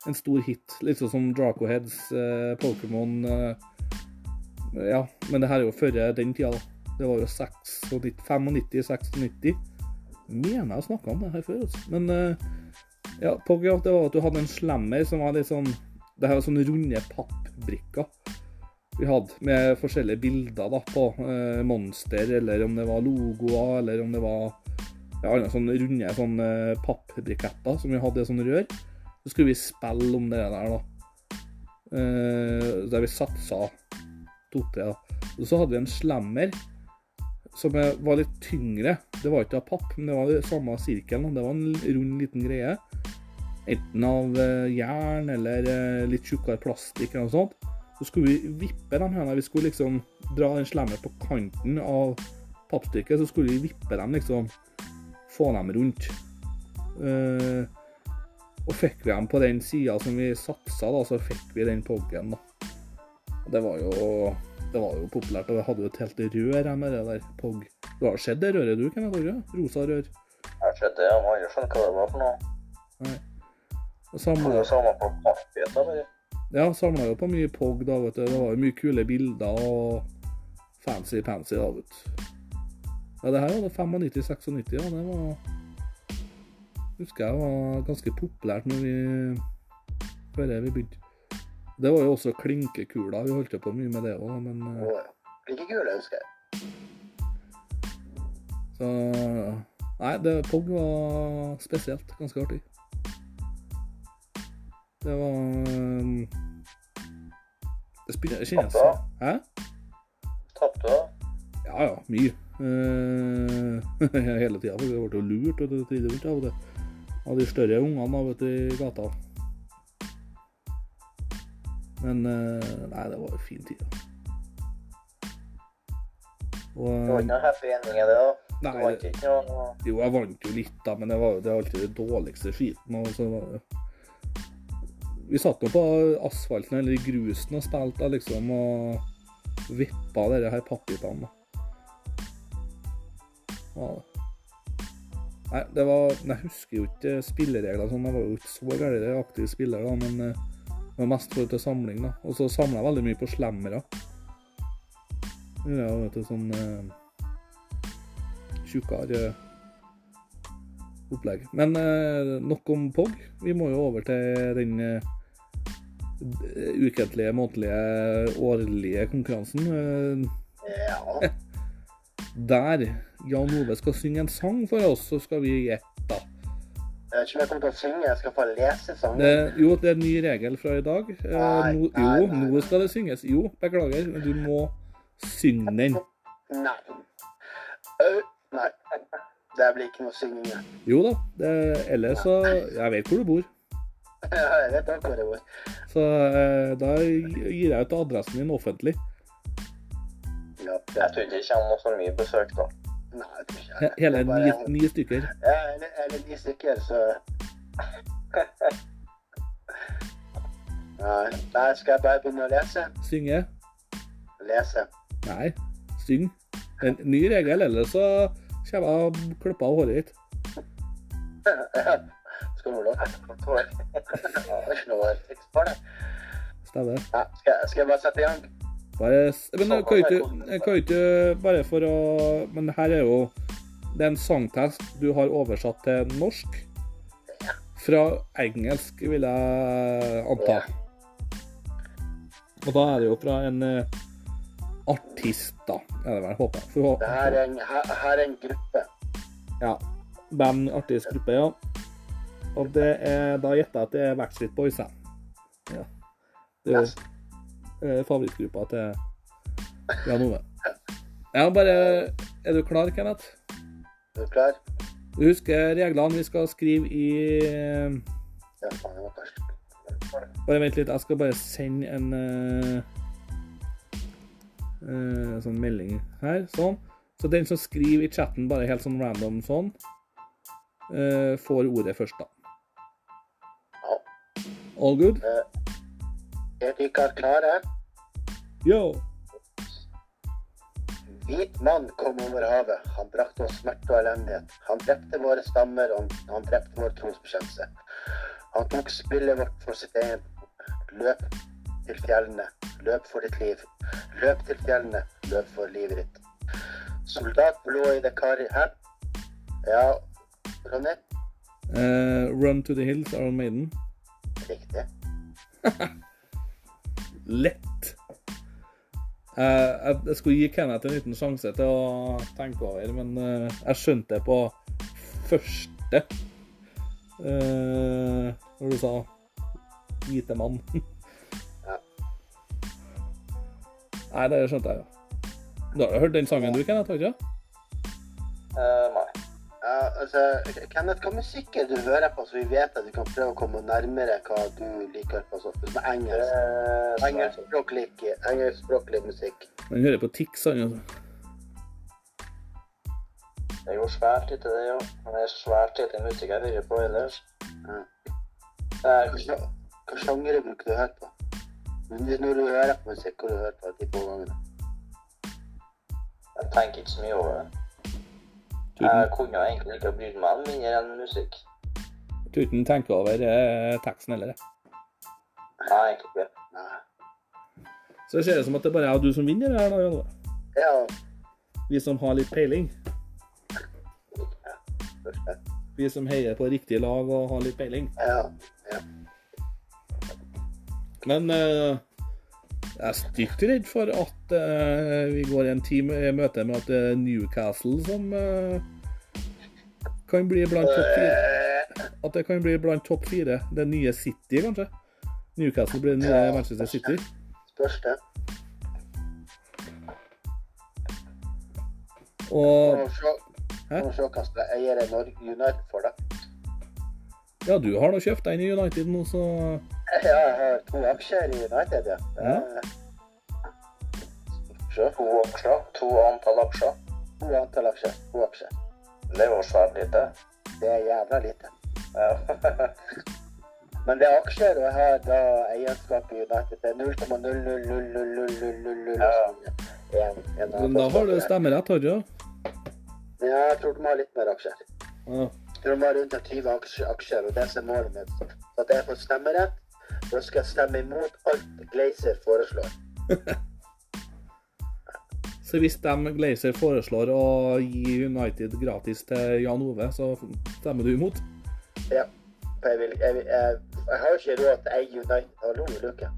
en stor hit. Litt sånn som Dracoheads, uh, Pokémon uh, Ja, men det her er jo før den tida, da. Det var jo 95-96. Mener jeg snakka om det her før, altså. Men eh, ja, ja, det var at du hadde en slammer som var litt sånn Det her var sånne runde pappbrikker vi hadde, med forskjellige bilder da på eh, monster, eller om det var logoer, eller om det var ja, andre sånne runde sånne pappbriketter som vi hadde i sånne rør. Så skulle vi spille om det der, da. Eh, der vi satsa to-tre. Og så hadde vi en slammer som var litt tyngre. Det var ikke av papp, men det var det samme sirkelen. Det var en rund, liten greie. Enten av eh, jern eller eh, litt tjukkere plastikk eller noe sånt. Så skulle vi vippe dem her. Vi skulle liksom dra den slemmen på kanten av pappstykket, så skulle vi vippe dem liksom. Få dem rundt. Eh, og fikk vi dem på den sida som vi satsa, da, så fikk vi den poggen, da. Det var jo det var jo populært, og vi hadde jo et helt rør med det der POG. Du har sett det røret du, Kenneth Orre? Rosa rør. Jeg har sett det, jeg må aldri skjønne hva det var for noe. Det Samla, jo samla på kaffebiter, bare. ja, samla jo på mye POG, da, vet du. Det var jo mye kule bilder og fancy-pansy, da, vet du. Ja, det her var det 95-96, ja. Det var Husker jeg var ganske populært når vi Før vi begynte. Det var jo også klinkekula. Vi holdt jo på mye med det òg, men eh, Og like husker jeg. Så Nei, det, POG var spesielt. Ganske artig. Det var um, Det spiller- kjennes Tapte, Hæ? Tapte du? Ja ja, mye. Eh, [laughs] hele tida. Vi ble jo lurt av de større ungene vet du, i gata. Men eh, nei, det var jo fin tid. Og, Det var ikke noe happy ending i det, da? Nei, Du vant det- ikke noe Jo, jeg vant jo litt, da, men det var jo det alltid det dårligste skiten. Og så var det... Vi satt nå på asfalten eller i grusen og spilte liksom, og vippa dere her da. Ja, det. Nei, det var Jeg husker jo ikke spilleregler sånn. Jeg var jo ikke så gæren aktiv spiller, da, men eh, var mest for til samling, da. Og så samla jeg veldig mye på slemmere. Ja, vet du, sånn eh, tjukkere opplegg. Men eh, nok om POG. Vi må jo over til den eh, ukentlige, månedlige, årlige konkurransen. Ja. [laughs] der Jan Ove skal synge en sang for oss, så skal vi gjette. Jeg vet ikke om jeg kommer til å synge, jeg skal få lese sangen. Det, jo, det er en ny regel fra i dag. Eh, Nei, no, nei, jo, nei, nå skal det synges. Jo, beklager, men du må synge den. Nei. Nei. Det blir ikke noe synging. Jo da. Det, ellers så Jeg vet hvor du bor. Ja, Jeg vet også hvor jeg bor. Så eh, da gir jeg ut adressen din offentlig. Ja, Jeg tror ikke det kommer så mye besøk, da. Nei, jeg tror ikke jeg. Hele ni, ni stykker. Ja, eller, eller ni stykker, så [laughs] Nei, nei, skal jeg bare begynne å lese? Synge. Lese. Nei, syng. En ny regel, ellers så kommer jeg og klipper av håret ditt. [laughs] Skal du lov? Det [laughs] noe triks for det. Stemmer. Skal, skal jeg bare sette i gang? Bare, men jeg kan ikke, jeg ikke bare for å Men her er jo Det er en sangtest du har oversatt til norsk. Fra engelsk, vil jeg anta. Og da er det jo fra en eh, artist, da. Er det vel, håper jeg. For, Det her er en, her, her er en gruppe. Ja. Band, artist, gruppe, ja. Og det er, da gjetter jeg at det er Backstreet Boys, ja. ja. Det er jo. Eh, favorittgruppa til Jan Ove. Ja, bare Er du klar, Kenneth? Er du klar? Du husker reglene vi skal skrive i eh. Bare vent litt, jeg skal bare sende en uh, uh, sånn melding her. Sånn. Så den som skriver i chatten bare helt sånn random sånn, uh, får ordet først, da. All good? Er dere klare? Ja. Hvit mann kom over havet. Han brakte oss smerte og elendighet. Han drepte våre stammer, og han drepte vår trosbekjennelse. Han tok spillet vårt for sitt egen. Løp til fjellene. Løp for ditt liv. Løp til fjellene. Løp for livet ditt. Soldat blå i det kari her. Ja, Ronny? Uh, run to the hills, Iron Maiden. Riktig. [laughs] Lett. Eh, jeg, jeg skulle gi Kenneth en liten sjanse til å tenke over, men eh, jeg skjønte det på første uh, Når du sa 'hvite mann'. [laughs] Ja. Nei, det skjønte jeg jo. Du har hørt den sangen du, Kenneth? har du ikke? Uh, nei. Ja, altså, Kenneth, hva musikk er det du hører på, så vi vet at du kan prøve å komme nærmere hva du liker på sånn som engelsk? Eh, Engelskspråklig engelsk musikk. Han hører på Tix, han. altså. Det er jo svært lite, det, jo. Men det er svært lite musikk jeg hører på ellers. Ja. Er Hva hva sjanger bruker du å høre på? Når når du hører på musikk, hva du hører på de på gangene? Jeg tenker ikke så mye over det. Jeg kunne egentlig ikke brydd meg om mindre enn musikk. Ikke han tenker over eh, teksten heller. Nei, egentlig ikke. Nei. Så ser ut som at det bare er du som vinner her, da, Janne. Ja, Vi som har litt peiling. Ja. Vi som heier på riktig lag og har litt peiling. Ja. ja. Men eh, jeg er stygt redd for at uh, vi går i en time i møte med at det er Newcastle som uh, kan bli blant topp fire. At det kan bli blant topp fire. Det nye City, kanskje. Newcastle blir det nye Ja. Manchester City. Spørs det. Og Hæ? må se hva slags eier er United for, deg. ja, du har nå kjøpt deg inn i United nå, så jeg har to aksjer i United, ja. Ja. To aksjer. To antall aksjer. To antall aksjer. To aksjer. Det er jo svært lite. Det er jævla lite. Ja. Men det er aksjer, og jeg har da eierskap i United. Det er 0,0000000 Ja. Men da har du stemmerett, har du? ja? Ja, jeg tror de har litt mer aksjer. Ja. Jeg tror de har rundt 20 aksjer, og det er målet mitt. Så at jeg får stemmerett, da skal jeg stemme imot alt Glazer foreslår. [laughs] Så hvis de Glazer foreslår å gi United gratis til Jan Ove, så stemmer du imot? Ja. Jeg, vil, jeg, vil, jeg, jeg har ikke råd til ei United. Hallo, Luke.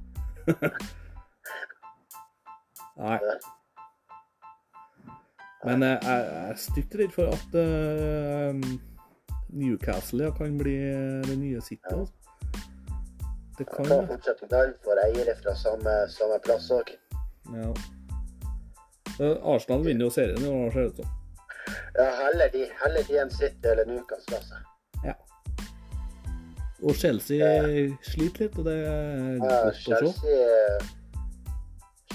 [laughs] Nei. Men jeg, jeg er stygt redd for at uh, Newcastle ja, kan bli det nye City. Altså. Det kan det. fortsatt knall for eiere fra samme, samme plass òg. Ja. Eh, Arsenal vinner jo serien i år, ser det ut som. Ja, heller de, heller de enn City eller Newcastle. plass Ja. Og Chelsea sliter litt, og det er Ja, godt å se. Chelsea,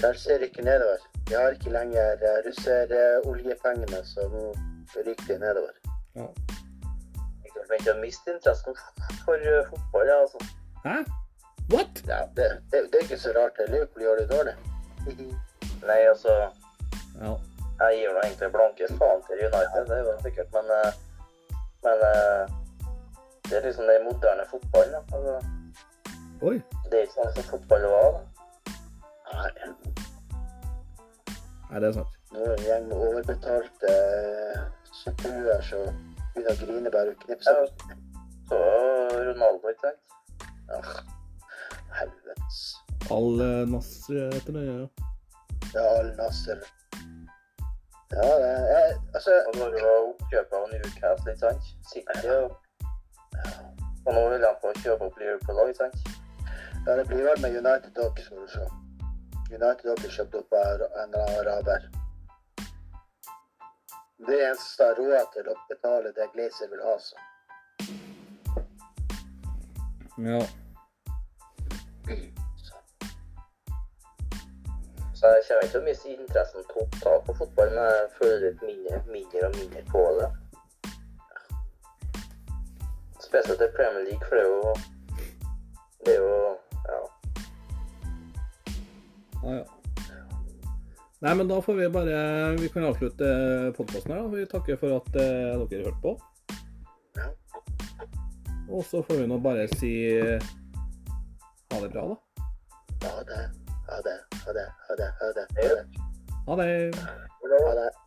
Chelsea rykker nedover. De har ikke lenger uh, russeroljepengene, så nå rykker de nedover. Ja. Jeg begynte begynt å miste interessen for eh, fotball. altså. Hæ? What? Ja, det, det, det er ikke så rart. det. Liverpool gjør det dårlig. Nei, altså Ja. Jeg gir nå egentlig blanke faen til United, det er jo sikkert, men eh, Men eh, det er liksom den moderne fotballen. Altså, Oi. det er ikke sånn som fotball var. da. Nei, Nei, det er sant. nå det en gjeng med overbetalte uh, så, som begynner å grine bare og knipse. Ja. Så Ronaldo, ikke sant? Ah, helvetes. Al eh, Nasr heter det. Ja. Ja, Al Nasser. Ja, det er Altså, Og når du var oppkjøpet av Newcastle, ikke sant? City og Og nå vil han få kjøpe opp Liverpool òg, ikke sant? ja, det blir vel med United òg, skal du se. United òg blir kjøpt opp av en eller annen araber. Det er eneste har råd til å betale det Glazer vil ha, så. ja. Så. Så jeg kommer ikke til å miste interessen totalt på fotball, men jeg føler litt mindre, mindre og mindre på det. Spesielt i Premier League, for det er jo Det er jo Ja. Ah, ja. Nei, men da får vi bare Vi kan avslutte podkasten her. Vi takker for at eh, dere hørte på. Og så får vi nå bare si ha det bra, da. Ha det. Ha det. Ha det. Ha det. Ha det. Ja. Ha det. Ha det.